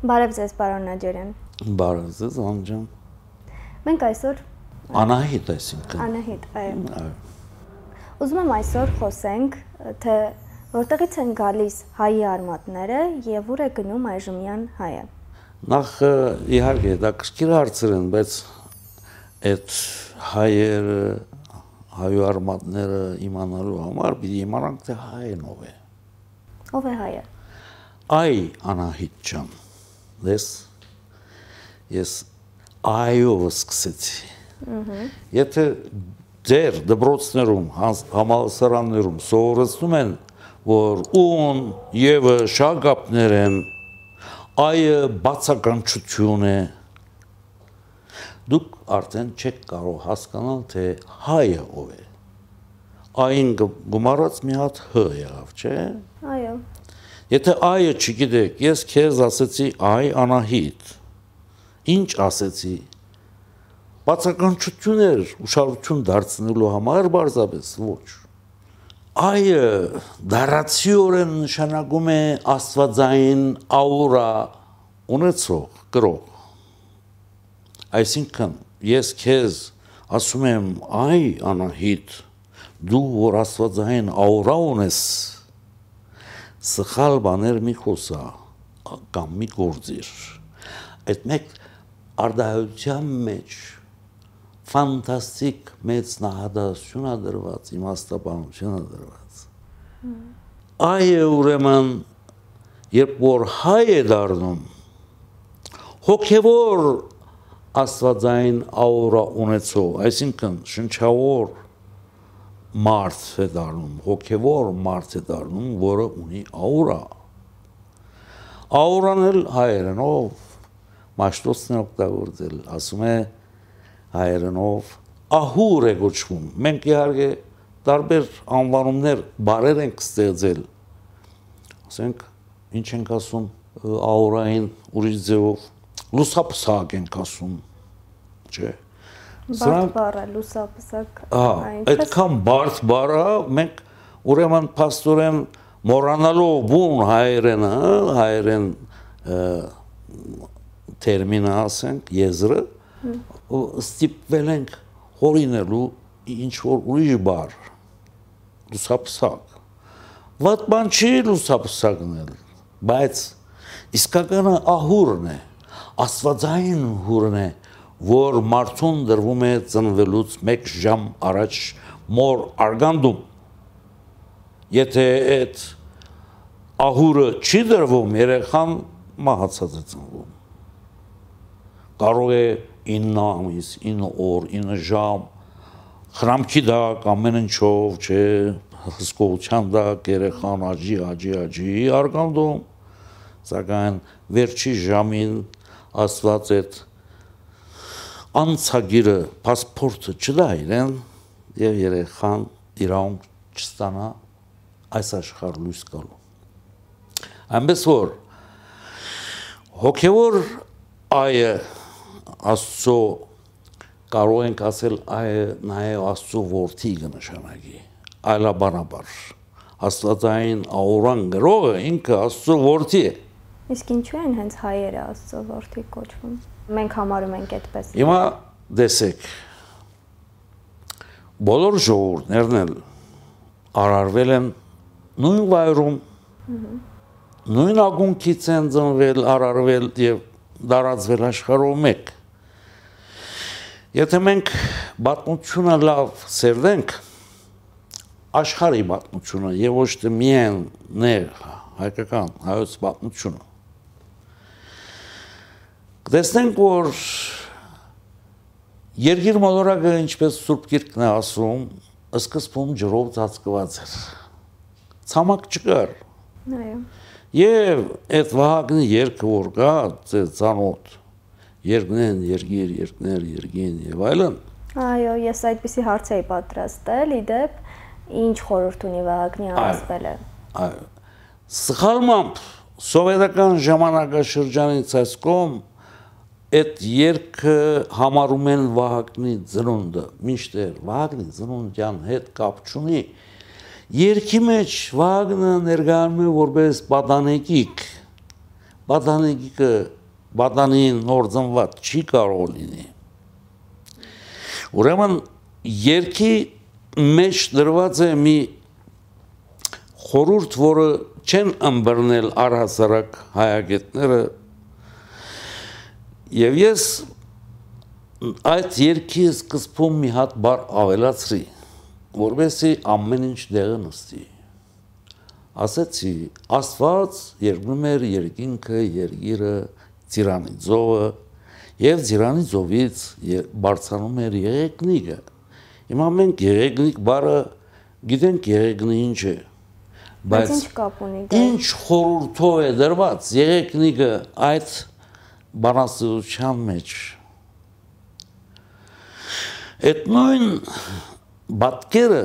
Բարև ձեզ, պարոն Նաջարյան։ Բարև ձեզ, անջան։ Մենք այսօր Անահիտ այսինքն։ Անահիտ, այո։ Ուզում եմ այսօր խոսենք, թե որտեղից են գալիս հայի արմատները եւ ուր է գնում այժմյան հայը։ Նախ իհարկե դա քրքիր հարցեր են, բայց այդ հայերը հայու արմատները իմանալու համար պիտի իմանանք թե հայն ով է։ Ով է հայը։ Այ Անահիտ ջան, դες ես այով սկսեցի։ Եթե ձեր դպրոցներում, համալսարաններում սովորեցնում են, որ ուն եւ շագապներ են, այը բացականչություն է, դուք արդեն չեք կարող հասկանալ, թե հայը ով է։ Այն գումարած մի հատ հ եղավ, չէ՞։ Այո։ Եթե այը չգիտեք, ես քեզ ասեցի այ Անահիտ։ Ինչ ասեցի բացականչություններ ուշադրություն դարձնելու համար բարձաբես ոչ այը դարացիորեն նշանակում է աստվածային աուրա ունեցող գրող այսինքն ես քեզ ասում եմ այ անահիտ դու որ աստվածային աուրա ունես սխալ բաներ մի խոսա կամ մի գործիր այդ մեկ արդահայության մեջ ֆանտաստիկ մեծ նահատակություն է դրված, իմաստաբանություն է դրված։ Այը ուրեմն երբ որ հայ է դառնում հոգևոր աստվածային աուրա ունեցող, այսինքն շնչավոր մարդ է դառնում, հոգևոր մարդ է դառնում, որը ունի աուրա։ Աուրան էլ հայերենով մաշտոցն է օգտագործել, ասում է հայերենով ահուր է գոչվում։ Մենք իհարկե տարբեր անվանումներ, բարեր ենք ստեղծել։ Ասենք, ինչ ենք ասում աուրային ուրիշ ձևով լուսապսակ ենք ասում, չէ։ Բարդ բառը լուսապսակ։ Ահա, այդքան բարդ բառը մենք ուրեմն փաստորեն մոռանալով բուն հայերենը, հայերեն տերմինը ասենք, եզրը, ստիպվել ենք հորինելու ինչ որ ուրիշ բար լուսապսակ ված բան չի լուսապսակն էլ բայց իսկականը ահուրն է աստվածային հուրն է որ մարդուն դրվում է ծնվելուց 1 ժամ առաջ մոր արգանդում եթե այդ ահուրը չի դրվում երեխան մահացած է ծնվում կարող է 9 ամիս, 9 օր, 9 ժամ խրամքի դակ ամեն ինչով, չէ, հսկողության դակ երեխան աջի, աջի, աջի արգանդում, սակայն վերջի ժամին աստված այդ անցագիրը, պասպորտը չդա իրեն եւ երեխան իրավունք չստանա այս աշխարհ լույս գալու։ Այնպես որ հոգեոր այը Աստծո կարող ենք ասել այ նաև Աստծո որդի կնշանակի այլաբանաբար Աստվածային աուրան գրողը ինքը Աստծո որդի է Իսկ ինչու են հենց հայերը Աստծո որդի կոչվում մենք համարում ենք այդպես Հիմա դեսեք բոլոր ժողովուրդներն էլ արարվել են նույն վայրում նույն ագունքից են ծնվել, արարվել եւ դարածվել աշխարհով մեկ Եթե մենք պատմությունը լավ սերվենք, աշխարհի պատմությունը եւ ոչ թե միայն ներ հայկական հայոց պատմությունը Դեսնենք որ Երգիր մոլորակը ինչպես Սուրբ Գիրքն է ասում, սկզբում ջրով ծածկված էր։ Ցամաք չկար։ Այո։ Եվ այդ վահագնի երկը որ կա, ծանոթ երկնեն, երգիր, երկներ, երգին եւ այլն։ Այո, ես այդպիսի հարց էի պատրաստել, իդեպ ինչ խորհուրդ ունի Վահագնի անասպելը։ Այո։ Սխալմամբ սովետական ժամանակաշրջանից այսկոմ այդ երկը համարում են Վահագնի ծնունդը, միշտեր Վահագնի ծնունդյան հետ կապ չունի։ Երկի մեջ Վահագնը ներկայանում է որպես պատանեկիկ, բադանիկը բադանին նոր ծնված չի կարող լինի։ Ուրեմն երկի մեջ դրված է մի խորուրդ, որը չեն ըմբռնել առհասարակ հայագետները եւ ես այդ երկի սկզբում մի հատ բառ ավելացրի որովհետեւ ամեն ինչ դեղը նստի ասացի աստված երկնում էր երկինքը երգիրը ծիրանի ծովը եւ ծիրանի ծովից բարձրանում էր եղեգնիկը հիմա մենք եղեգնիկ բառը գիտենք եղեգնի ինչ է բայց ինչ կապ ունի դա? ինչ խորհրդով է դրված եղեգնիկը այդ բանասության մեջ այդ նույն բատկերը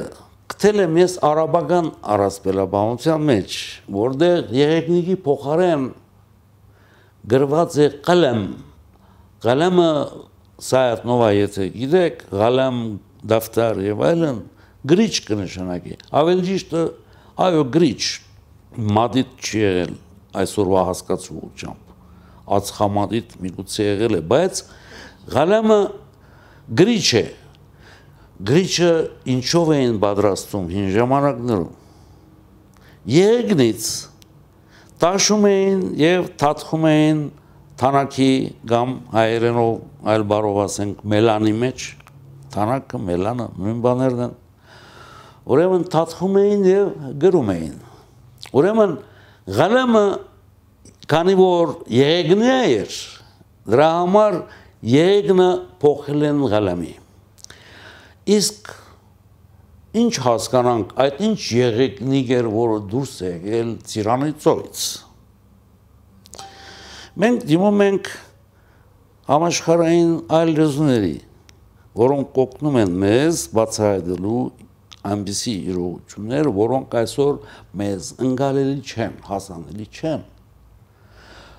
գտել եմ ես արաբական առասպելաբանության մեջ որտեղ եղեգնիկի փոխարեն գրված է կլեմ կլեմը սայət նովա եթե գիտեք գալեմ դավտար եւ այլն գրիչ կնշանակի ավելի ճիշտ Այո, գրիչ մադիտ չի եղել այսօրվա հասկացողությամբ ածխամադիտ միգուցե եղել է, բայց գալամը գրիչ է։ Գրիչը ինչով էին պատրաստում հին ժամանակներում։ Եղեգնից տաշում էին եւ թաթխում էին թանակի կամ հայերենով այլ բառով ասենք մելանի մեջ թանակը մելանը նույն բաներն են Ուրեմն թաթխում էին եւ գրում էին։ Ուրեմն գալամը քանի որ եղեգնի էր, դրա համար եղեգնը փոխել են գալամի։ Իսկ ինչ հասկանանք, այդ ինչ եղեգնիկ էր, որը դուրս եկել Ծիրանիցից։ Մենք դիմում ենք համաշխարհային այլ լեզուների, որոնք կօգնում են մեզ բացահայտելու այնպիսի իրողություններ, որոնք այսօր մեզ ընկալելի չեն, հասանելի չեն։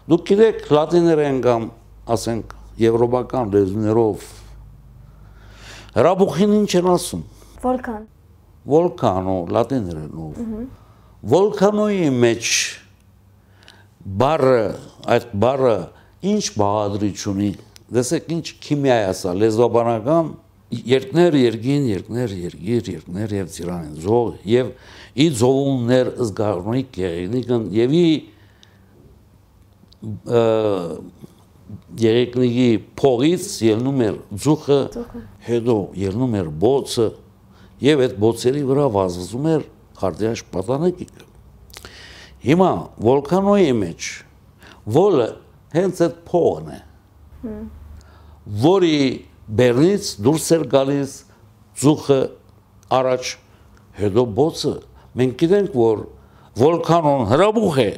Դուք գիտեք լատիներեն կամ ասենք եվրոպական լեզուներով հրաբուխին ինչ են ասում։ Վոլկան։ Վոլկանո լատիներենով։ Վոլկանոյի մեջ բառը, այդ բառը ինչ բաղադրիչ ունի։ Դեսեք ինչ քիմիա է ասա, լեզվաբանական երկներ երկին, երկներ երգիր, երկներ եւ ծիրանին զող եւ ի զողուններ զգարնիկ եղնիկն եւ ի երեկնիկի փողից ելնում էր ձուխը, հետո ելնում էր բոցը եւ այդ բոցերի վրա վազվզում էր քարտեաշ պատանեկիկը։ Հիմա վոլկանոյի մեջ վոլը հենց այդ փողն է։ Որի Բեռնից դուրս էր գալիս ծուխը առաջ հետո բոցը մենք գիտենք որ վոլկանոն հրաբուխ է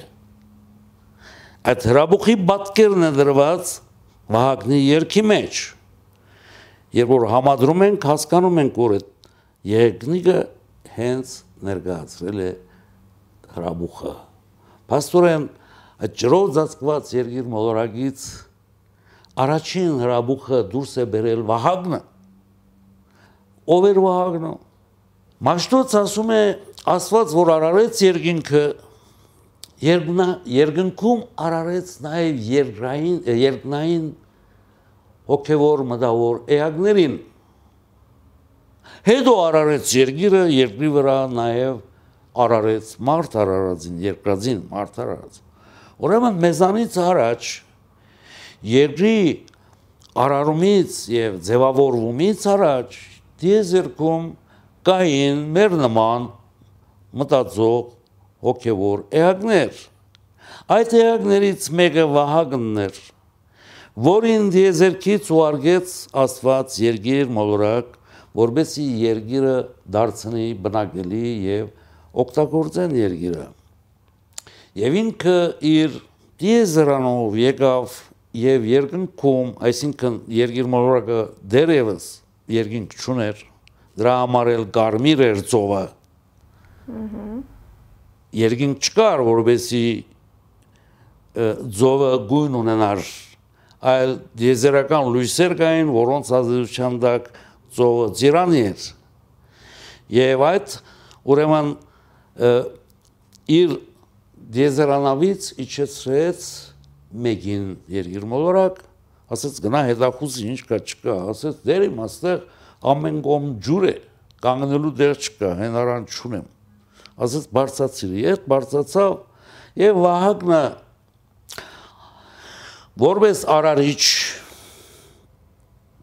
այդ հրաբուխի պատկերն է դրված Վահագնի երկի մեջ երբ որ համադրում ենք հասկանում ենք որ այդ եղեգնիկը հենց ներկայացրել է հրաբուխը Պաստորեն այդ ջրով ծածկված երկիր մոլորակից առաջին հրաբուխը դուրս է բերել Վահագնը։ Ով էր Վահագնը։ Մաշտոց ասում է Աստված, որ արարեց երկինքը, երկնա երկնքում արարեց նաև երկրային երկնային հոգևոր մտավոր էակներին։ Հետո արարեց երկիրը, երկրի վրա նաև արարեց մարդ արարածին, երկրածին մարդ արարած։ Ուրեմն մեզանից առաջ երկրի արարումից եւ ձևավորումից առաջ դիեզերքում կային մեր նման մտածող հոգևոր էակներ այդ էակներից մեկը Վահագնն էր որին դիեզերքից ուարգեց Աստված երգիր մոլորակ որբեսի երգիրը դարձնի բնակելի եւ օգտագործեն երգիրը եւ ինքը իր դիեզերանով եկավ եւ երկնքում, այսինքն երկիրմոլորակը դերևս երկինք չուներ, դրա համար էլ կարմիր էր ծովը։ Երկինք չկար, որովհետեւ ծովը գույն ունենար, այլ դիեզերական լույսեր կային, որոնց ազդեցության տակ ծովը ծիրանի էր։ Եվ այդ ուրեմն իր դիեզերանավից իջեցրեց մեկին երկիր մոլորակ, ասաց գնա հետախուզի ինչ կա չկա, ասաց դեր իմ աստեղ ամեն կողմ ջուր է, կանգնելու դեր չկա, հենարան չունեմ։ Ասաց բարձացիր, երբ բարձացավ եւ Վահագնը որպես արարիչ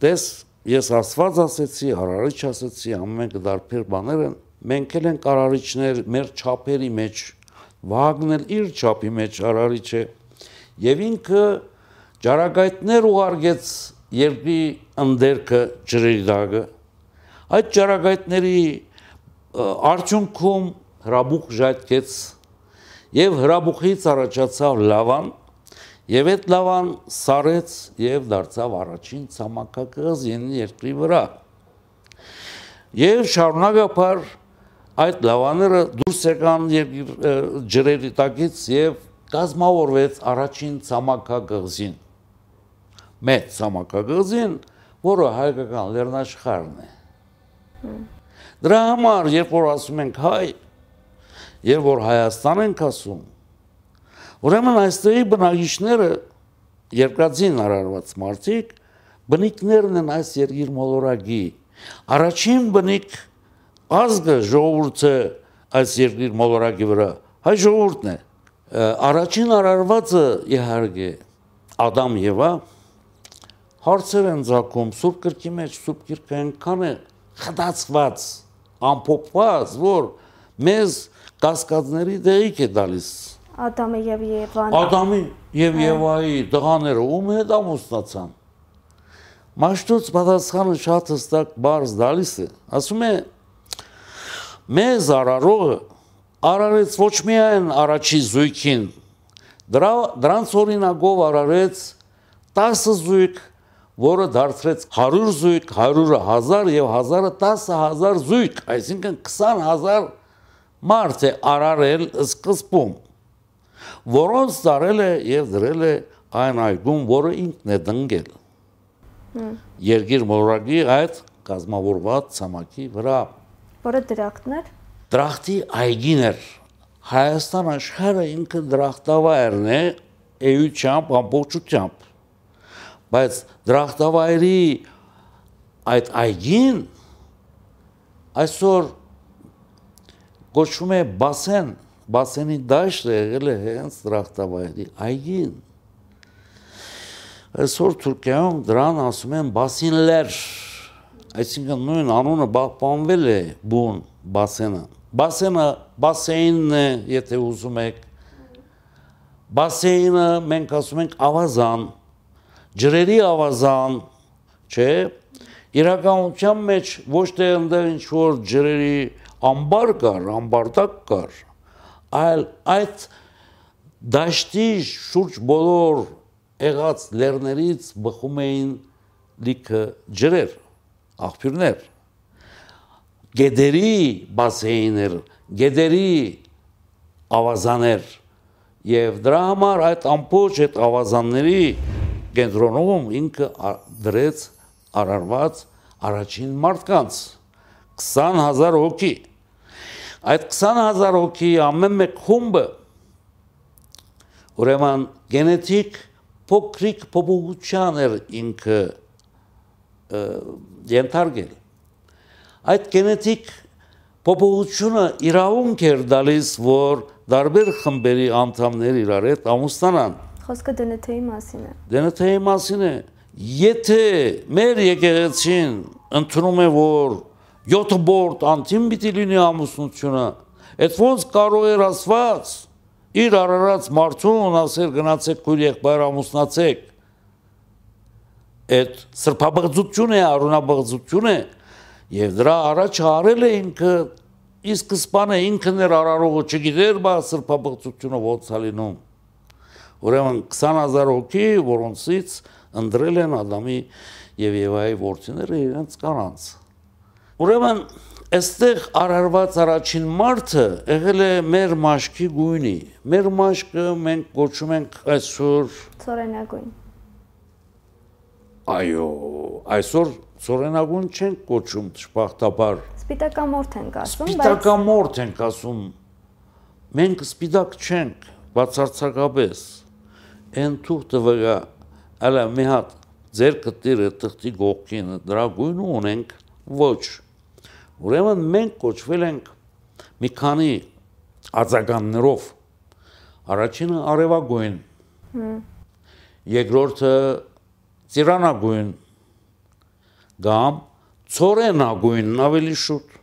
դες ես Աստված ասեցի, արարիչ ասեցի, ամեն կդարբեր բաներ են, մենք էլ ենք արարիչներ մեր ճապերի մեջ, Վահագնն էլ իր ճապի մեջ արարիչ է։ Եվ ինքը ջարագայթներ ուղարկեց երկրի ընդերքը ջրերի դագը։ Այդ ջարագայթների արդյունքում հրաբուխ ժայթքեց եւ հրաբուխից առաջացավ լավան եւ այդ լավան սարեց եւ դարձավ առաջին ցամաքակղզին երկրի վրա եւ շարունակապար այդ լավաները դուրս եկան ջրերի տակից եւ կազմավորվեց առաջին ցամաքակղզին մեծ ցամաքակղզին, որը հայկական լեռնաշխարհն է։ Դրա համար, երբ որ ասում ենք հայ, երբ որ Հայաստան ենք ասում, ուրեմն այստեղի բնակիչները երկրածին արարված մարդիկ բնիկներն են այս երկիր մոլորակի։ Առաջին բնիկ ազգը ժողովուրդը այս երկիր մոլորակի վրա հայ ժողովուրդն է։ Առաջին արարվածը իհարկե Ադամ Եվա հարցեր են ցակում Սուրբ Գրքի մեջ, Սուրբ Գրքը այնքան է խտացված, ամփոփված, որ մեզ կասկածների դեղիկ է տալիս։ Ադամը եւ Եվան։ Ադամի եւ Եվայի տղաները ում հետ ամուսնացան։ Մաշտոց պատասխանը շատ հստակ բարձ դալիս է։ Ասում է մեզ արարողը արարեց ոչ միայն առաջի զույգին, դրա դրանց օրինակով արարեց 10 զույգ, որը դարձրեց 100 զույգ, 100-ը 1000 եւ 1000-ը 10000 զույգ, այսինքն 20000 մարդ է արարել սկզբում, որոնց դարել է եւ դրել է այն այգում, որը ինքն է դնգել։ Երգիր մորագի այդ կազմավորված ցամաքի վրա որը դրախտներ դրախտի այգին էր Հայաստան աշխարհը ինքը դրախտավայրն է էյությամբ ամբողջությամբ բայց դրախտավայրի այդ այգին այսօր գոչվում է բասեն բասենի դաշտ եղել է հենց դրախտավայրի այգին այսօր Թուրքիայում դրան ասում են բասինլեր այսինքն նույն անունը պահպանվել է բուն բասենը Բասենը բասեինն է, եթե ուզում եք։ Բասեինը մենք ասում ենք ավազան, ջրերի ավազան, չէ։ Իրականության մեջ ոչ թե այնտեղ ինչ որ ջրերի ամբար կար, ամբարտակ կար, այլ այդ դաշտի շուրջ բոլոր եղած լեռներից բխում էին լիքը ջրեր, աղբյուրներ գեդերի բասեյներ, գեդերի ավազաներ եւ դրա համար այդ ամբողջ այդ ավազանների կենտրոնում ինքը դրեց արարված առաջին մարդկանց 20000 հոգի այդ 20000 հոգի ամեն մեկ խումբը ուրեմն գենետիկ փոքրիկ փոփոխության էր ինքը ենթարկել այդ գենետիկ փոփոխությունը իրավունք էր տալիս, որ տարբեր խմբերի անդամներ իրար հետ ամուսնանան։ Խոսքը դնթեի մասին է։ Դնթեի մասին է։ Եթե մեր եկեղեցին ընդունում է, որ 7 բորտ անցին պիտի լինի ամուսնությունը։ Այդ ոնց կարող էր ասված իր արարած մարդուն ասել գնացեք քույր եղբայր ամուսնացեք։ Այդ սրբաբղծություն է, արունաբղծություն է եւ դրա առաջ արել է ինքը ի սկզբանե ինքն էր արարողը չգիտեր բա սրբաբղծությունը ո՞նց է լինում։ Ուրեմն 20000 հոգի, որոնցից ընդրել են Ադամի եւ Եվայի ворթիները իրենց կանանց։ եվ Ուրեմն այստեղ արարված առաջին մարդը եղել է մեր մաշկի գույնի։ Մեր մաշկը մենք կոչում ենք այսօր ծորենագույն։ Այո, այսօր ծորենագույն չենք կոչում շփախտաբար։ Սպիտակամորթ ենք ասում, բայց Սպիտակամորթ ենք ասում։ Մենք սպիտակ չենք, բացարձակապես։ Են թուղթը վրա ալա մի հատ ձեր կտիրը տխտի գողքին դրա գույնը ունենք ոչ ուրեմն մենք կոչվել ենք մի քանի ածականներով առաջինը արևագույն երկրորդը ծիրանագույն կամ ծորենագույնն ավելի շուտ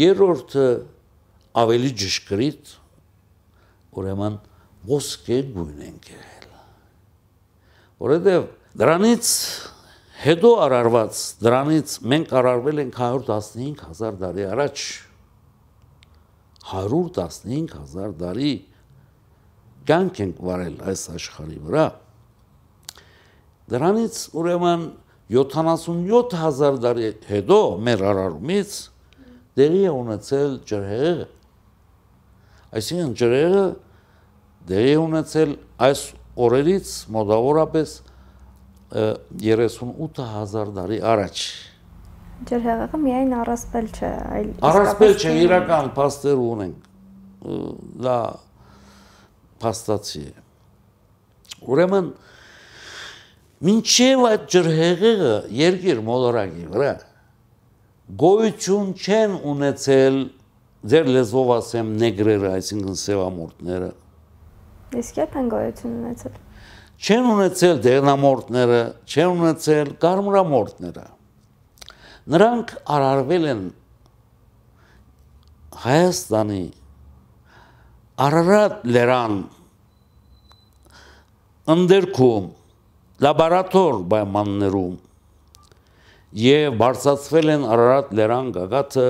երրորդը ավելի ճշգրիտ ուրեմն ոսկե գույն ենք եղել որովհետև դրանից հետո արարված դրանից մենք արարվել ենք 115000 տարի առաջ 115000 տարի կյանք ենք վարել այս աշխարհի վրա դրանից ուրեմն 77000 տարի հետո մեր արարումից դերի է ունեցել ջրհեղեղը այսինքն ջրհեղեղը դերի է ունեցել այս օրերից մոտավորապես 38000 տարի առաջ ջրհեղեղը միայն առասպել չէ, այլ առասպել չէ, իրական փաստեր ունենք։ Դա փաստացի է։ Ուրեմն մինչև այդ ջրհեղեղը երկիր մոլորակի վրա գոյություն չեն ունեցել ձեր լեզվով ասեմ նեգրերը, այսինքն սևամորտները, Իսկ երբ են գոյություն ունեցել։ Չեն ունեցել դեղնամորտները, չեն ունեցել կարմրամորտները։ Նրանք արարվել են Հայաստանի Արարատ լերան ընդերքում լաբորատոր պայմաններում եւ բարձացվել են Արարատ լերան գագաթը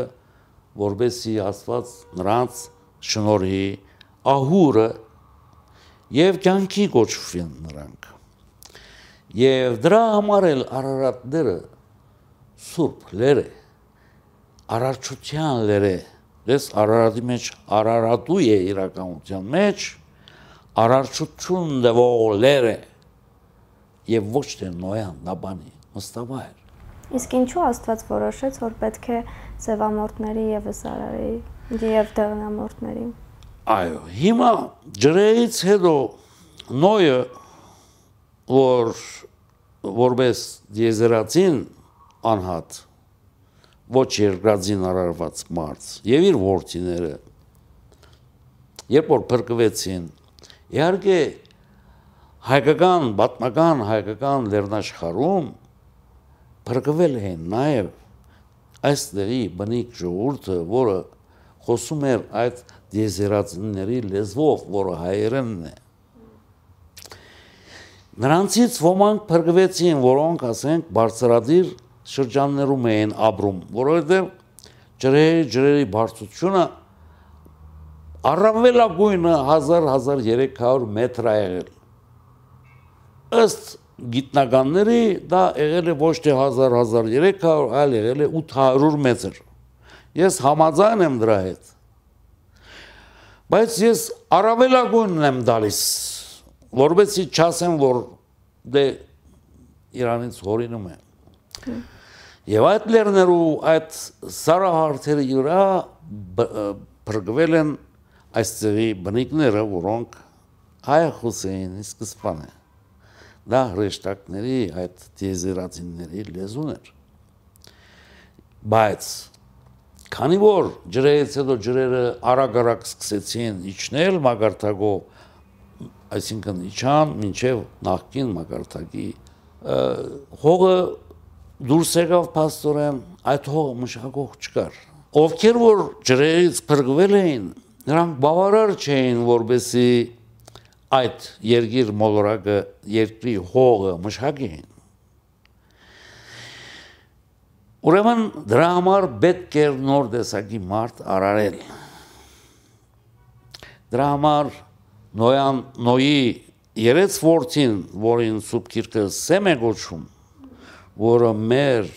որբեսի աստված նրանց շնորհի ահուրը եւ կյանքի կոչվեն նրանք։ Եվ դրա համար էլ Արարատները սուրբ լեր է, արարչության լեր է, դες Արարատի մեջ Արարատու է իրականության մեջ, արարչություն դվող լեր է եւ ոչ թե նոյան նաբանի մստավայր։ Իսկ ինչու Աստված որոշեց, որ պետք է զևամորտների եւս արարի եւ դեղնամորտների։ Այո, հիմա ջրերից հետո նոյը որ որպես եզերացին անհատ ոչ երկրածին արարված մարդ եւ իր ворթիները երբ որ փրկվեցին իհարկե հայկական պատմական հայկական լեռնաշխարհում փրկվել են նաեւ այս դերի բնիկ ժողովուրդը որը խոսում էր այդ դիեզերացիների լեզվով, որը հայերենն է։ Նրանցից ոմանք փրկվեցին, որոնք, ասենք, բարձրադիր շրջաններում էին ապրում, որովհետև ջրերի ջրերի բարձրությունը առավելագույնը 1000-1300 մետր է եղել։ Ըստ գիտնականների դա եղել է ոչ թե 1000-1300, այլ եղել է 800 մետր։ Ես համաձայն եմ դրա հետ Բայց ես առավելագույնն եմ դալիս, որովհետեւ չասեմ, որ դե Իրանից հորինում է։ Եվ այդ լերներու այդ սարահարթերի իրա բրգվել են այստեղի բնիկները, որոնք հայախոս էին սկզբանը։ Դա հրեշտակների այդ դիեզերացիների լեզուն էր։ Բայց Քանի որ ջրերից հետո ջրերը արագ-արագ սկսեցին իջնել մագարտակով, այսինքն իջան մինչև նախքին մագարտակի հողը դուրս եկավ փաստորեն, այդ հողը մշակող չկար։ Ովքեր որ ջրերից փրկվել էին, նրանք բավարար չէին, որբեսի այդ երկիր մոլորակը երկրի հողը մշակեն Ուրեմն դրա համար պետք էր նոր տեսակի մարդ արարել։ Դրա համար նոյան նոյի երեց ворթին, որին սուբկիրքը սեմ է գոչում, որը մեր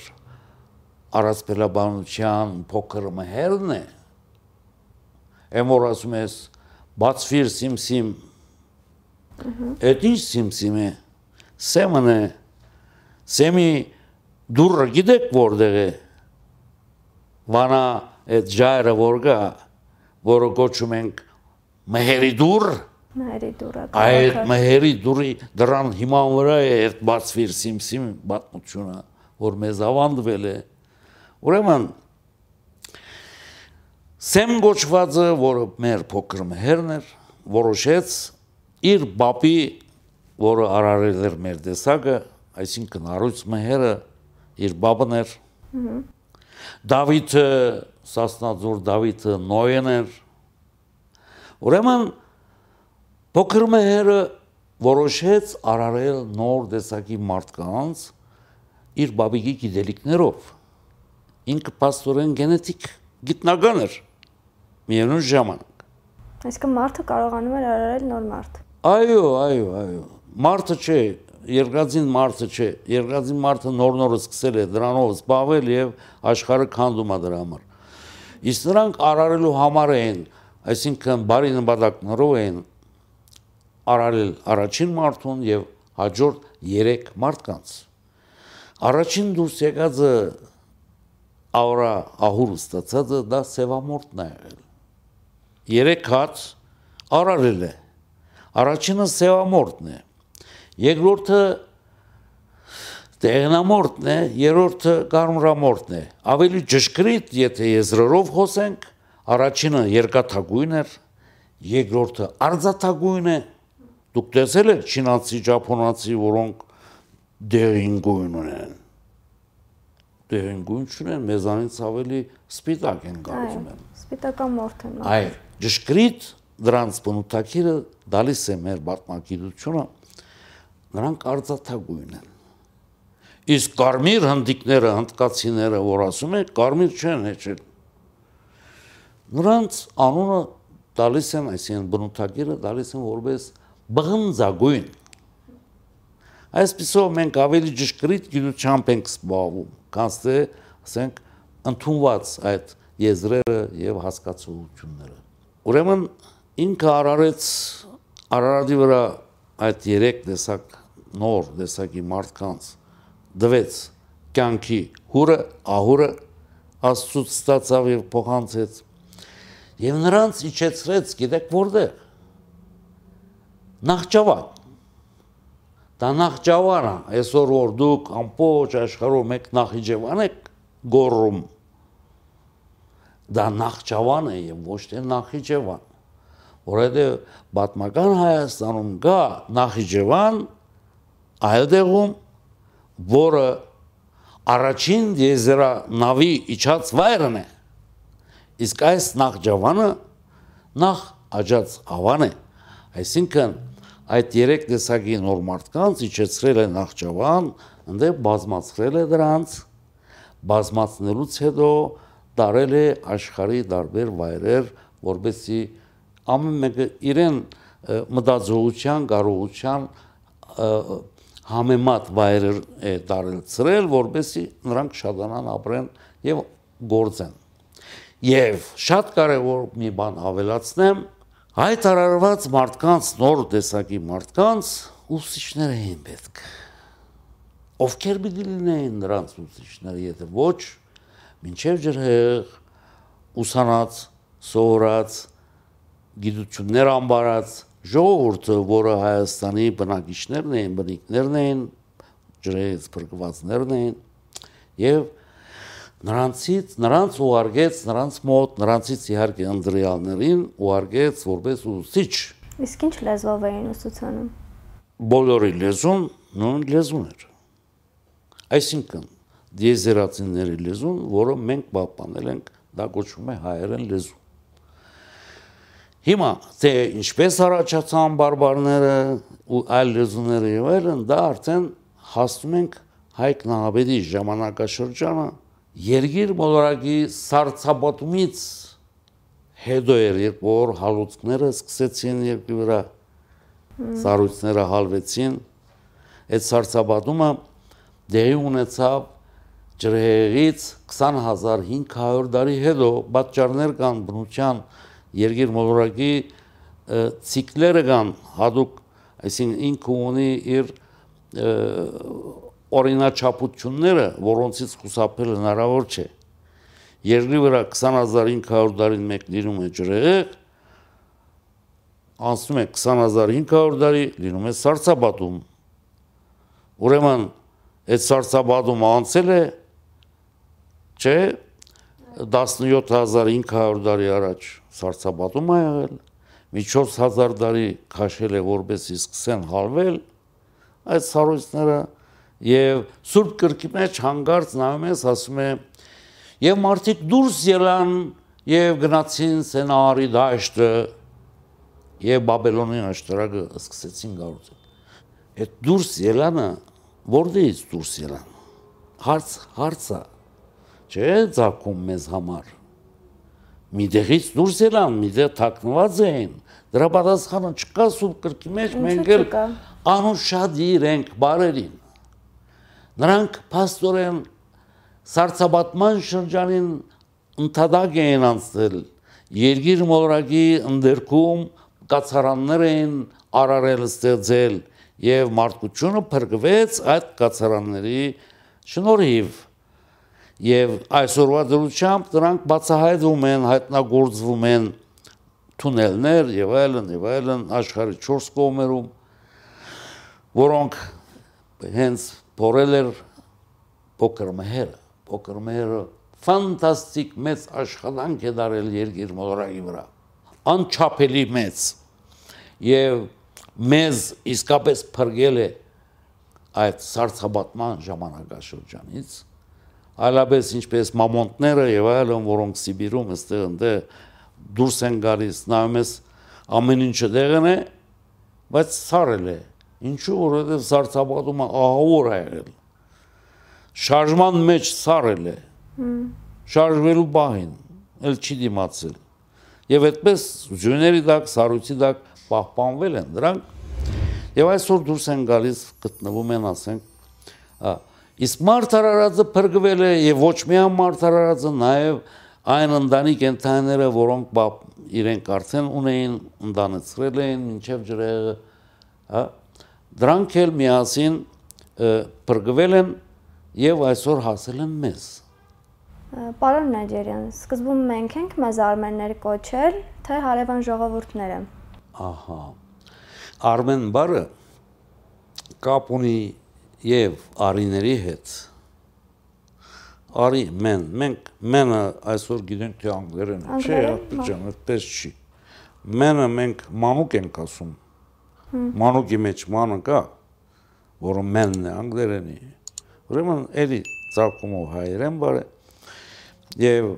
առասպելաբանության փոքր մհերն է։ Եմ որ ասում ես բացվիր սիմսիմ։ Այդ ինչ սիմսիմ է։ Սեմն է։ Սեմի -սիմ դուրը գիտեք որտեղ է վանա այդ ջայրը որ գա որը կոչում ենք մհերի դուր Մհերի դուրը։ Այդ մհերի դուրի դրան հիման վրա է այդ բացվիր սիմսիմ բացությունը, որ մեզ ավանդվել է։ Ուրեմն Սեմ գոչվածը, որը մեր փոքր մհերն էր, որոշեց իր բապի, որը արարել էր մեր տեսակը, այսինքն առույց մհերը իր բաբն էր։ Դավիթը, Սասնաձոր Դավիթը Նոյեն էր։ Ուրեմն փոքր մհերը որոշեց արարել նոր տեսակի մարդկանց իր բաբիգի գիտելիքներով։ Ինքը պաստորեն գենետիկ գիտնական էր միևնույն ժամանակ։ Այսինքն մարդը կարողանում էր արարել նոր մարդ։ Այո, այո, այո։ Մարդը չէ, երկրածին մարդը չէ, երկրածին մարդը նոր-նորը սկսել է դրանով զբաղվել եւ աշխարհը քանդում է դրա համար։ Իսկ նրանք արարելու համար էին, այսինքն բարի նպատակներով էին արարել առաջին մարդուն եւ հաջորդ 3 մարդկանց։ Առաջին դուրս եկածը աուրա ահուր ստացածը դա սևամորտն է եղել։ Երեք հաց արարել է։ Առաջինը սևամորտն է երկրորդը տեղնամորտն է, երրորդը կարմրամորտն է։ Ավելի ճշգրիտ, եթե եզրերով խոսենք, առաջինը երկաթագույն էր, երկրորդը արձաթագույն է։ Դուք տեսել եք չինացի, ճապոնացի, որոնք դեղին գույն ունեն։ Դեղին գույն չունեն, մեզանից ավելի սպիտակ են կարծում եմ։ Սպիտական մորթ են։ Այ ճշգրիտ դրանց բնութագիրը դալիս է մեր բացմակիտությունը նրանք արծաթագույն են։ Իսկ կարմիր հնդիկները, հնդկացիները, որ ասում են, կարմիր չեն հեչել։ Նրանց անունը տալիս են, այսինքն բնութագիրը տալիս են որպես բղնձագույն։ Այսպեսով մենք ավելի ճշգրիտ գիտությամբ ենք զբաղվում, քան թե ասենք ընդունված այդ եզրերը եւ հասկացությունները։ Ուրեմն ինքը արարեց Արարատի վրա այդ երեք տեսակ նոր տեսակի մարդկանց դվեց կյանքի հուրը, ահուրը աստծուց ստացավ եւ փոխանցեց եւ նրանց իջեցրեց գիտեք որտեղ Նախճավան դա Նախճավանը այսօր որ դուք ամբողջ աշխարհում եք Նախիջևան եք գոռում դա Նախճավան է եւ ոչ թե Նախիջևան որովհետեւ պատմական Հայաստանում կա Նախիջևան այլ դեղում, որը առաջին եզերա նավի իջած վայրն է։ Իսկ այս նախջավանը նախ աջած ավան է։ Այսինքն այդ երեք տեսակի նոր մարդկանց իջեցրել է նախջավան, ընդ բազմացրել է դրանց, բազմացնելուց հետո տարել է աշխարհի տարբեր վայրեր, որբեսի ամեն մեկը իրեն մտածողության, կարողության համեմատ վայրեր է տարել ծրել, որբեսի նրանք շատանան ապրեն եւ գործեն։ Եվ շատ կարևոր մի բան ավելացնեմ, հայտարարված մարդկանց նոր տեսակի մարդկանց ուսուցիչներ էին պետք։ Ովքեր պիտի լինեին նրանց ուսուցիչները, եթե ոչ, մինչև ջրհեղ ուսանած, սովորած, գիտություններ ամբարած ժողովուրդը, որը Հայաստանի բնակիչներն էին, բնիկներն էին, ջրից փրկվածներն էին եւ նրանցից նրանց ուղարկեց նրանց մոտ նրանցից իհարկե անդրեալներին ուղարկեց որպես ուսուցիչ իսկ ինչ լեզվով էին ուսուցանում բոլորի լեզուն նույն լեզուն էր այսինքն դիեզերացիների լեզուն որը մենք պահպանել ենք դա կոչվում է հայերեն լեզու Հիմա թե ինչպես առաջացան բարբարները ու այլ լեզուները եւ այլն, դա արդեն հասնում ենք Հայկ Նահաբեդի ժամանակաշրջանը երգիր մոլորակի սարցապատումից հետո էր, երբ որ հալուցքները սկսեցին երկրի վրա, սառույցները հալվեցին, այդ սարցապատումը դեղի ունեցավ ջրհեղից 20500 տարի հետո պատճառներ կան բնության երգիր մոլորակի ցիկլերը կան հadoop այսինքն ինքը ունի իր օրինաչափությունները, որոնցից խուսափել հնարավոր չէ։ Երկրի վրա 20500 տարին մեկ լինում է ջրեղեղ, անցնում է 20500 տարի, լինում է սարսափատում։ Ուրեմն այդ սարսափատումը անցել է չէ 17500 տարի առաջ սարսափատում ա եղել, մի 4000 տարի քաշել է որպեսի սկսեն հալվել այդ սարույցները եւ Սուրբ կրկի մեջ հանգարց նայում ես ասում է եւ մարդիկ դուրս ելան եւ գնացին Սենարի դաշտը եւ Բաբելոնի աշտարակը սկսեցին գարուցել այդ դուրս ելանը որտեղից դուրս ելան հարց հարցը չէ ցակում մեզ համար մի դեղից դուրս ելան մի դեղ թաքնված էին դրա պատասխանը չկա սուրբ կրկի մեջ մենք էլ անուշադիր ենք բարերին նրանք փաստորեն սարսափատման շրջանին ընդհանակ էին անցել երկիր մոլորակի ընդերքում կացարաններ էին արարել ստեղծել եւ մարդկությունը փրկվեց այդ կացարանների շնորհիվ եւ այսօրվա դրությամբ դրանք բացահայտվում են հայտնագործվում են թունելներ եւ այլն եւ այլն աշխարհի 4 կողմերում որոնք հենց փորել էր փոքր մհերը, փոքր մհերը ֆանտաստիկ մեծ աշխատանք է դարել երկիր մոլորակի վրա։ Անչափելի մեծ եւ մեզ իսկապես փրկել է այդ սարսափատման ժամանակաշրջանից այլապես ինչպես մամոնտները եւ այլն որոնք Սիբիրում այստեղ ընդ դուրս են գալիս նայում ես ամեն ինչը դեղն է բայց սարել է Ինչու որովհետև սարսափատումը ահավոր է եղել։ Շարժման մեջ սարել է։ Շարժվելու բահին, ել չի դիմացել։ Եվ այդպես ջուների դակ, սարույցի դակ պահպանվել են դրանք։ Եվ այսօր դուրս են գալիս, գտնվում են, ասենք, իսկ մարդ արարածը փրկվել է եւ ոչ միայն մարդ արարածը, նաեւ այն ընտանիք ընտանիները, որոնք իրենք արդեն ունեին, ընտանեցրել էին մինչև ջրեղը, հա Դրանք էլ միասին բրգվել են եւ այսօր հասել են մեզ։ Պարոն Նաջերյան, սկզբում մենք ենք մեզ արմեններ կոչել, թե հարևան ժողովուրդները։ Ահա։ Արմեն բարը կապ ունի եւ արիների հետ։ Արի մեն, մենք մենը այսօր գիտենք թե անգլերեն չէ, այդպես այդպես չի։ Մենը մենք մանուկ ենք ասում մանուկի մեջ մանը կա, որը մենն է անգլերենի։ Ուրեմն էլի ցակումով հայերեն բարը եւ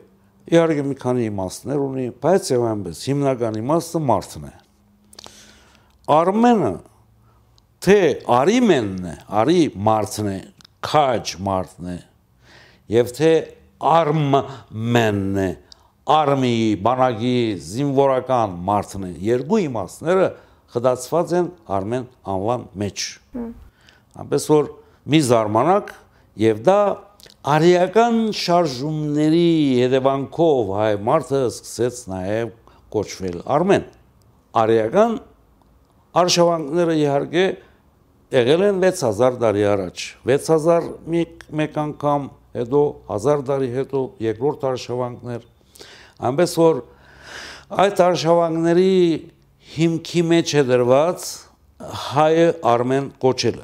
իհարկե մի քանի իմաստներ ունի, բայց եւ այնպես հիմնական իմաստը մարդն է։ Արմենը թե արի մենն է, արի մարդն է, քաջ մարդն է եւ թե արմ մենն է, արմի, բանակի, զինվորական մարդն է։ Երկու իմաստները խդացված են Արմեն անվան մեջ։ Այնպես որ մի զարմանակ եւ դա արիական շարժումների հետևանքով հայ մարդը սկսեց նաեւ կոչվել Արմեն։ Արիական արշավանքները իհարկե եղել են 6000 տարի առաջ 6000 մեկ մեկ անգամ հետո 1000 տարի հետո երկրորդ արշավանքներ այնպես որ այդ արշավանքների հիմքի մեջ է դրված հայը արմեն կոչելը։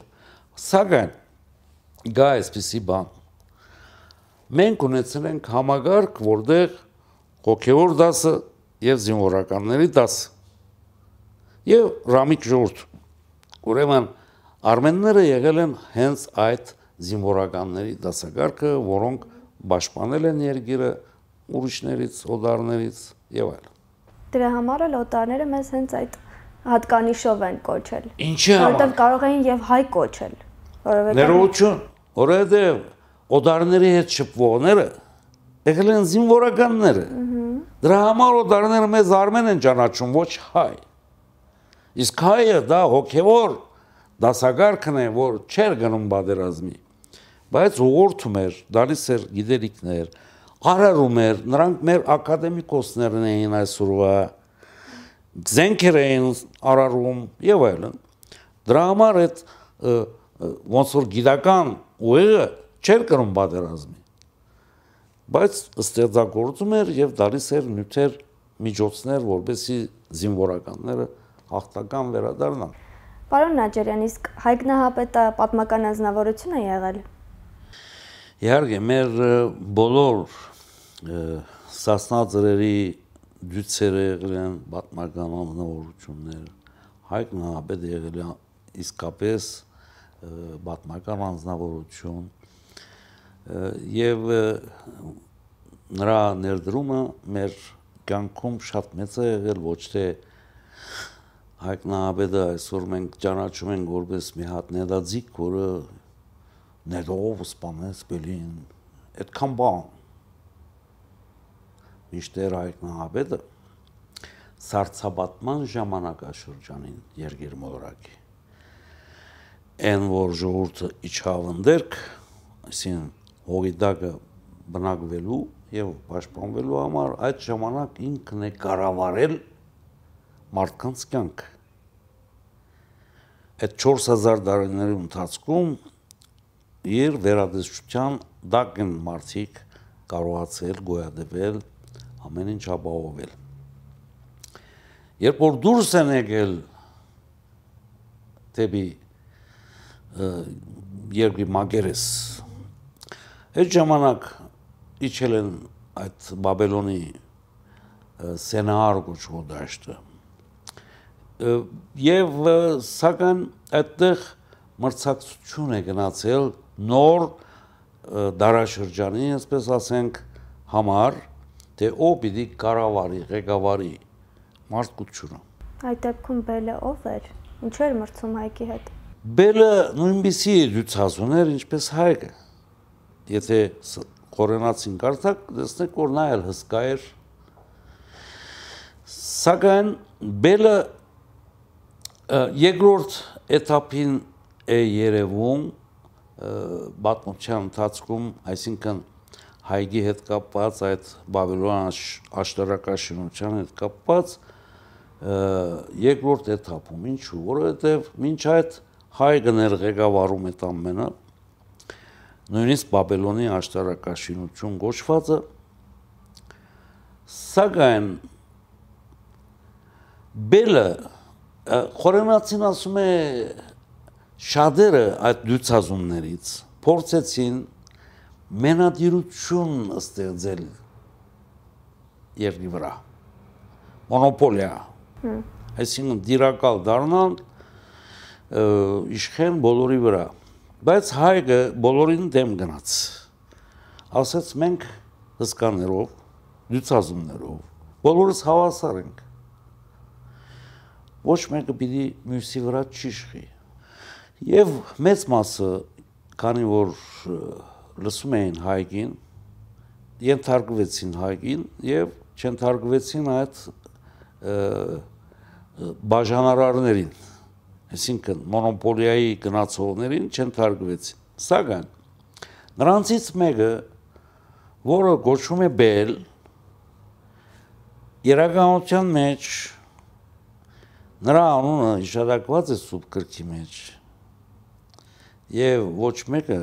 Սակայն գա այսպիսի բան։ Մենք ունեցել ենք համագարկ, որտեղ հոգևոր դասը եւ զինվորականների դասը եւ ռամիկ ժողովուրդ։ Ուրեմն արմենները եղել են հենց այդ զինվորականների դասակարգը, որոնք պաշտպանել են երկիրը ուրիշներից, օդարներից եւ այլն։ Դրա համար էլ օտարները մեզ հենց այդ հատկանիշով են կոչել։ Ինչի՞ համար։ Որտեվ կարող էին եւ հայ կոչել։ Որովհետեւ Ներողություն, որովհետեւ օտարների հետ շփվողները եղել են զինվորականները։ Դրա համար օտարները մեզ արմեն են ճանաչում, ոչ հայ։ Իսկ հայը դա հոգևոր դասագարքն է, որ չեր գնում բادرազմի, բայց ուղղորդում էր, դալիս էր գիտելիքներ, արարում էր, նրանք մեր ակադեմիկոսներն էին այսօրվա, զենքեր էին արարում եւ այլն։ Դրա համար այդ ոնց որ գիտական ուղեղը չեր կրում բادرազմի բայց ստեղծագործում էր եւ դալիս էր նյութեր միջոցներ, որբեսի զինվորականները հաղթական վերադառնան։ Պարոն Նաջարյան, իսկ Հայկ Նահապետը պատմական անձնավորություն է եղել։ Իհարկե, մեր բոլոր սասնաձրերի դյուցերը եղել են պատմական անձնավորություններ։ Հայկ Նահապետը եղել է իսկապես պատմական անձնավորություն եւ նրա ներդրումը մեր կյանքում շատ մեծ է եղել ոչ թե Հայկ Նահապետը այսօր մենք ճանաչում ենք որպես մի հատ ներդածիկ, որը ներով սպանեց Բելին, այդքան բան։ Միշտեր Հայկ Նահապետը սարցաբատման ժամանակաշրջանին երգեր մոլորակի այն որ ժողովուրդը իջավ ընդերք, այսինքն հողիդակը բնակվելու եւ պաշտպանվելու համար այդ ժամանակ ինքն է կառավարել մարդկանց կյանքը։ Այդ 4000 տարիների ընթացքում իր վերադասության դակն մարդիկ կարողացել գոյատևել, ամեն ինչ ապահովել։ Երբ որ դուրս են եկել դեպի երկրի մագերես այդ ժամանակ իջել են այդ Բաբելոնի սենար գոչվող դաշտը եւ սակայն այդտեղ մրցակցություն է գնացել նոր դարաշրջանի, այսպես ասենք, համար, թե ով պիտի կառավարի, ղեկավարի մարդկությունը։ Այդ դեպքում Բելը ով էր։ Ինչու էր մրցում Հայկի հետ։ Բելը նույնպիսի լուծազուն էր, ինչպես Հայկը։ Եթե կորենացին կարդակ, տեսնեք, որ նա էլ հսկա էր։ Սակայն Բելը երկրորդ էթափին է երևում բատմության ընթացքում, այսինքն հայգի հետ կապված այդ Բաբելոն աշտարակաշինության հետ կապված երկրորդ էթափում ինչու որովհետև ոչ այդ հայգն էր ղեկավարում այդ ամենը նույնիսկ Բաբելոնի աշտարակաշինություն գոչվածը սակայն բելը խորենացին ասում է շատերը այդ դյուցազումներից փորձեցին մենադիրություն ստեղծել երկրի վրա մոնոպոլիա այսինքն դիրակալ դառնալ իշխեն բոլորի վրա Բայց հայկը բոլորին դեմ գնաց։ Ասաց մենք հսկաներով, լուծազումներով, բոլորս հավասար ենք։ Ոչ մեկը պիտի մյուսի վրա չիշխի։ Եվ մեծ մասը, քանի որ լսում էին հայկին, ենթարկվեցին հայկին եւ չընթարկվեցին այդ բաժանարարներին այսինքն մոնոպոլիայի գնացողներին չընթարգվեցին։ Սակայն նրանցից մեկը, որը գոչվում է Բել, երականության մեջ նրա անունը հիշատակված է սուբ կրքի մեջ եւ ոչ մեկը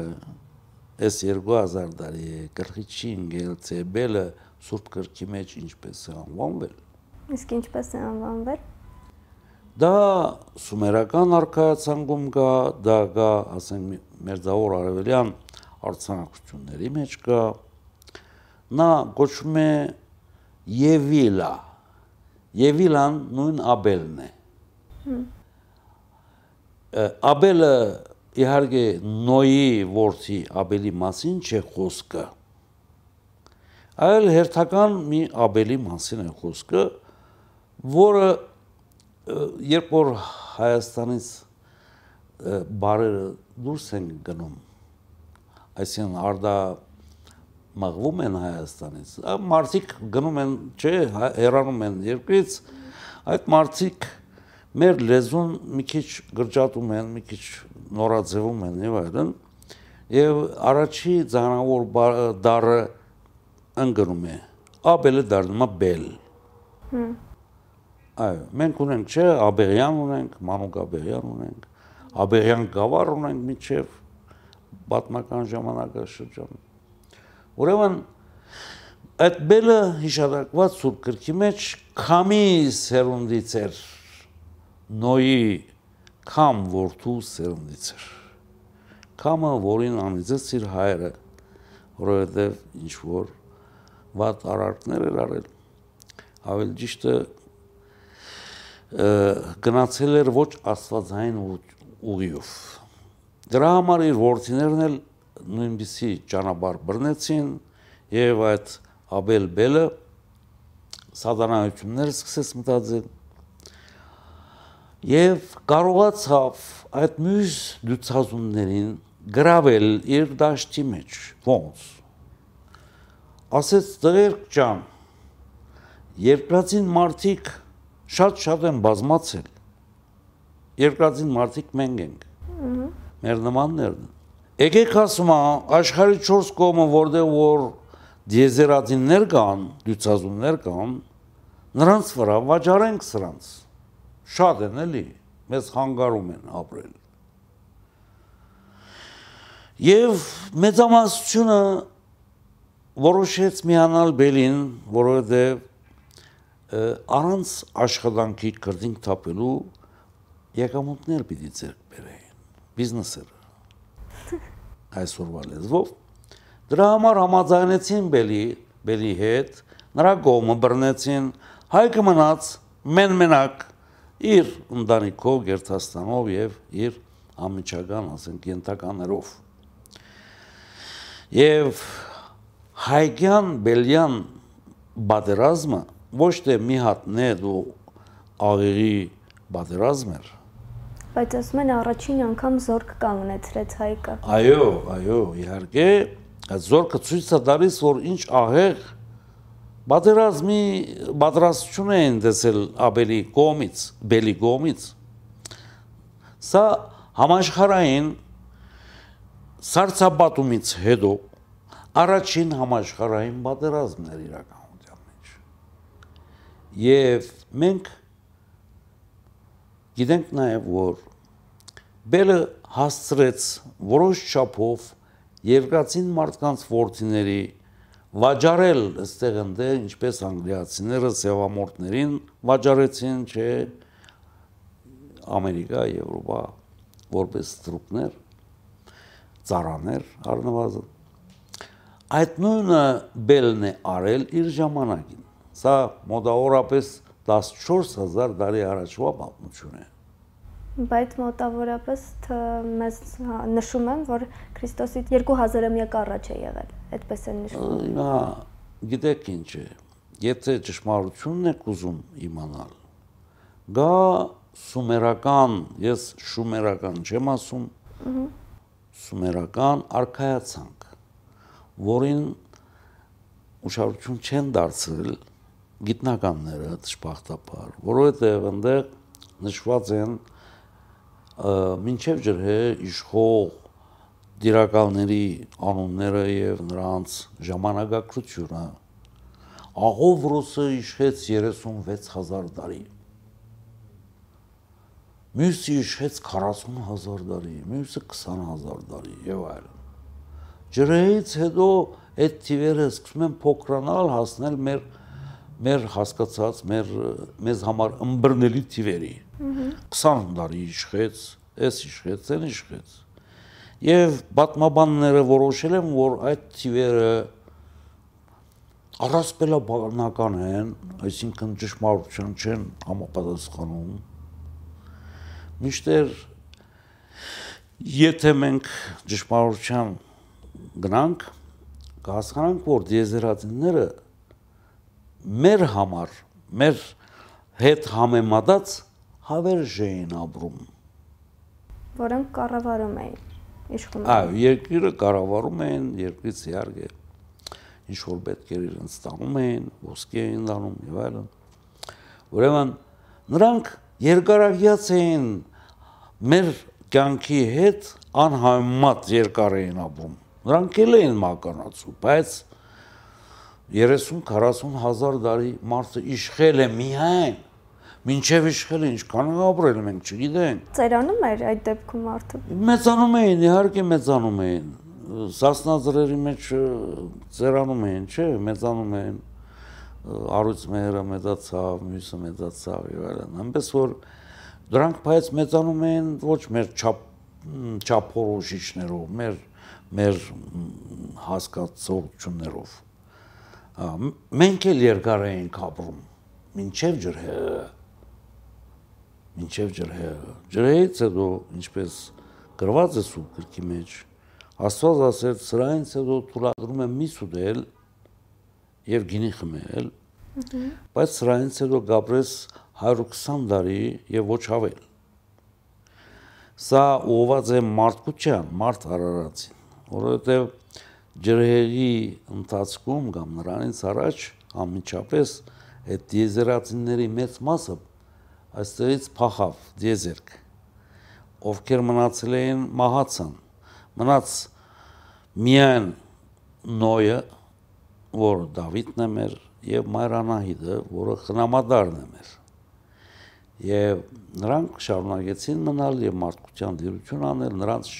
այս 2000 տարի է կրկի չի ընկել թե Բելը սուրբ կրքի մեջ ինչպես է անվանվել իսկ ինչպես է անվանվել? Դա սումերական արքայացանգում կա, դա կա, ասենք, մերձավոր արևելյան արցանակությունների մեջ կա։ Նա կոչվում է Եվիլա։ Եվիլան նույն Աբելն է։ Աբելը իհարկե Նոյի որդի Աբելի մասին չէ խոսքը։ Այլ հերթական մի Աբելի մասին է խոսքը, որը երբ որ Հայաստանից բարերը դուրս են գնում, այսինքն արդա մղվում են Հայաստանից, մարդիկ գնում են, չէ, հեռանում են երկրից, այդ մարդիկ մեր լեզուն մի քիչ գրջատում են, մի քիչ նորաձևում են եւ այլն, եւ առաջի ցանավոր դարը ընկնում է, աբելը դառնում է բել։ Հմ Այո, մենք ունենք չէ, Աբեղյան ունենք, Մանուկ Աբեղյան ունենք, Աբեղյան գավառ ունենք միջև պատմական ժամանակաշրջան։ Ուրեմն այդ բելը հիշատակված սուրբ գրքի մեջ քամի սերունդից էր նոյի կամ որդու սերնդից էր կամը որին անիծեց իր հայրը որովհետև ինչ որ վատ արարքներ էր արել ավելի ճիշտը գնացել էր ոչ աստվածային ուղիով դրա համար իր որդիներն էլ նույնպիսի ճանապարհ բռնեցին եւ այդ Աբել Բելը սատանայություններ սկսեց մտածել եւ կարողացավ այդ մյուս դուցազուններին գրավել իր դաշտի մեջ ոնց ասեց դերք ջան երկրածին մարդիկ շատ-շատ են բազմացել երկրածին մարդիկ մենք ենք մեր նմաններն եկեք ասում աշխարհի 4 կողմը որտեղ որ դիեզերատիններ կան դուցազուններ կան նրանց վրա վաճառենք սրանց շատ են էլի, մեզ հանգարում են ապրել։ Եվ մեծամասնությունը որոշեց միանալ Բելին, որովհետև առանց աշխատանքի կրտինք թափելու եկամուտներ պիտի ձեռք բերեին բիզնեսերը այսօրվա լեզվով դրա համար համաձայնեցին Բելի Բելի հետ նրա կողմը բռնեցին հայկը մնաց մեն մենակ իր ընտանիքով, գերտաստանով եւ իր ամիջական, ասենք, ենթականերով։ Եվ հայկյան բելյան բادرազմը ոչ թե մի հատ նեդ ու աղերի բادرազմ էր, բայց ասում են առաջին անգամ զորք կանգնեցրեց հայկը։ Այո, այո, իհարկե, զորքը ցույց է տալիս, որ ինչ ահեղ Պատերազմի պատրաստություն են դեսել Աբելի կողմից, Բելի կողմից։ Սա համաշխարհային սարսափատումից հետո առաջին համաշխարհային պատերազմն էր իրականության մեջ։ Եվ մենք գիտենք նաև որ Բելը հասցրեց որոշ չափով երկացին մարդկանց ворթիների վաճառել այստեղ ընդ ինչպես անգլիացիները սևամորտներին վաճառեցին, չէ Ամերիկա, Եվրոպա որպես ստրուկներ, ծառաներ առնվազն։ Այդ նույնը Բելն է արել իր ժամանակին։ Սա մոտավորապես 14000 տարի առաջվա պատմություն է բայց մոտավորապես մեզ նշում են, որ Քրիստոսի 2000-ամյակ առաջ է եղել։ Այդպես են նշում։ Հիմա գիտեք ինչ է, եթե ճշմարությունն եք ուզում իմանալ, գա սումերական, ես շումերական չեմ ասում, սումերական արքայացանք, որին ուշադրություն չեն դարձրել գիտնականները դժբախտաբար, որովհետև այնտեղ նշված են մինչև ջրհե իշխող դիրակալների անունները եւ նրանց ժամանակակցությունը աղովրոսը իշխեց 36000 տարի մյուսը իշխեց 40000 տարի մյուսը 20000 տարի եւ այլն ջրհեից հետո այդ թիվերը սկսում են փոքրանալ հասնել մեր մեր հասկացած մեր մեզ համար ըմբռնելի թիվերի 20 տարի իշխեց, էս իշխեց, այն իշխեց։ Եվ պատմաբանները որոշել են, որ այդ թիվերը առասպելաբանական են, այսինքն ճշմարության չեն համապատասխանում։ Միշտեր եթե մենք ճշմարության գնանք, կհասկանանք, որ դիեզերատինները մեր համար, մեր հետ համեմատած հավերժ էին ապրում որոնք կառավարում էին իշխում այո երկիրը կառավարում էին երկրից իհարկե ինչ որ պետք էր իրենց ստանում էին ոսկի էին դանում եւ այլն ուրեմն նրանք երկարագյաց էին մեր կյանքի հետ անհամեմատ երկար էին ապրում նրանք էլ էին մականացու բայց 30-40 հազար տարի մարդը իշխել է միայն Մինչև իշխել ինչ կան ապրել մենք չգիտենք։ Ծերանում էր այդ դեպքում մարդը։ Մեծանում էին, իհարկե մեծանում էին։ Սասնազրերի մեջ ծերանում էին, չէ, մեծանում էին։ Արույց մերը մեծացավ, մյուսը մեծացավ եւ այլն։ Այնպես որ Դրանք բայց մեծանում են ոչ մեր չափ չափորոշիչներով, մեր մեր հասկացություններով։ Մենք էլ երկար էինք ապրում, ինչև ջրհեղեղը մինչև ջրհեղը։ Ջրհեղից հետո, ինչպես գրված է սուրբ գրքի մեջ, Աստված ասեց, սրանից հետո թույլատրում եմ միս ուտել եւ գինի խմել, բայց սրանից հետո գաբրես 120 տարի եւ ոչ ավել։ Սա ուղված է մարդկության, մարդ արարածին, որովհետեւ ջրհեղի ընթացքում կամ նրանից առաջ ամիջապես այդ դիեզերացիների մեծ մասը այստեղից փախավ դիեզերք ովքեր մնացել էին մահացան մնաց միայն նոյը որ Դավիթն է մեր եւ Մարանահիդը որը խնամադարն է մեր եւ նրանք շարունակեցին մնալ եւ մարդկության դիրություն անել նրանց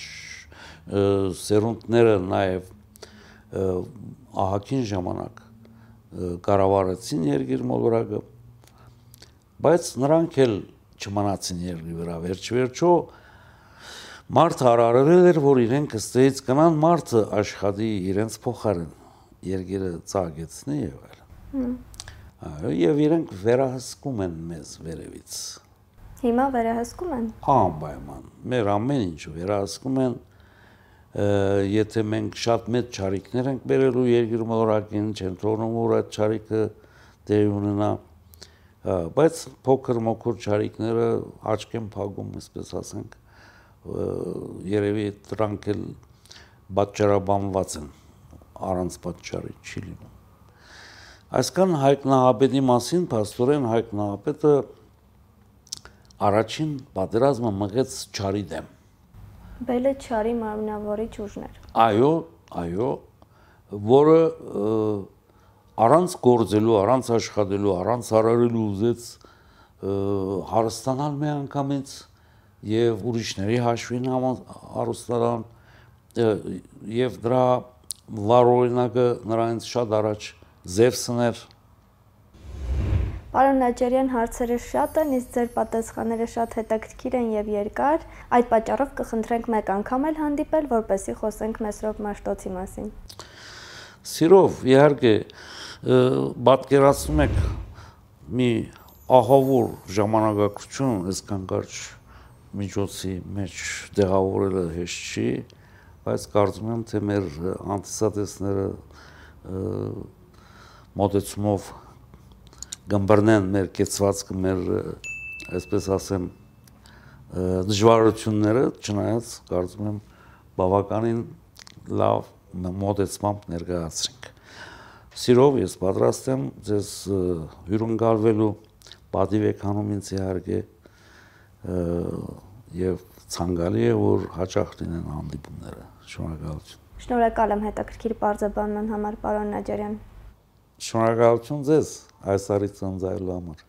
սերունդները նաեւ ահակին ժամանակ կառավարեցին երկիր մոլորակը բայց նրանք էլ չմնացին երկրի վրա. Վերջ-վերջո մարդը արարել էր որ իրենք ըստեից կնան մարդը աշխատի իրենց փոխարեն երկիրը ծագեցնի եւ այլն այո եւ իրենք վերահսկում են մեզ վերևից հիմա վերահսկում են անպայման մեր ամեն ինչ վերահսկում են եթե մենք շատ մեծ ճարիքներ ենք բերելու երկրի մոլորակին չեն թողնում որ այդ ճարիքը դեր ունենա բայց փոքր մոքուր ճարիքները աչք են փակում, այսպես ասենք, երևի դրանք էլ պատճառաբանված են առանց պատճառի չի լինում։ Այսքան Հայկ Նահապետի մասին փաստորեն Հայկ Նահապետը առաջին պատերազմը մղեց ճարի դեմ։ Բելը ճարի մարմնավորիչ ուժներ։ Այո, այո, որը առանց գործելու, առանց աշխատելու, առանց հարարելու ուզեց հարստանալ մի անգամից եւ ուրիշների հաշվին հարստանալ եւ դրա վարօրինակը նրանից շատ առաջ Զևսն էր Պարոն Նաճարյան, հարցերը շատ են, իսկ ձեր պատասխանները շատ հետաքրքիր են եւ երկար։ Այդ պատճառով կխնդրենք մեկ անգամ էլ հանդիպել, որպեսզի խոսենք Մեսրոպ Մաշտոցի մասին։ Սիրով, իհարկե, պատկերացնում եք մի ահավոր ժամանակակցություն այսքան կարճ միջոցի մեջ դեղավորելը հեշտ չի, բայց կարծում եմ, թե մեր անտեսատեսները մոտեցումով գմբրնեն մեր կեցվածքը, մեր, այսպես ասեմ, դժվարությունները, չնայած կարծում եմ բավականին լավ մոտեցմամբ ներկայացրինք։ Սիրով ես պատրաստ եմ ձեզ հյուրընկալվելու պատիվ եք հանում ինձ իհարկե եւ ցանկալի է որ հաճախ լինեն հանդիպումները շնորհակալություն Շնորհակալ եմ հետաքրքիր բարձաբանման համար պարոն Նաջարյան Շնորհակալություն ձեզ այս արից ծնծայելու համար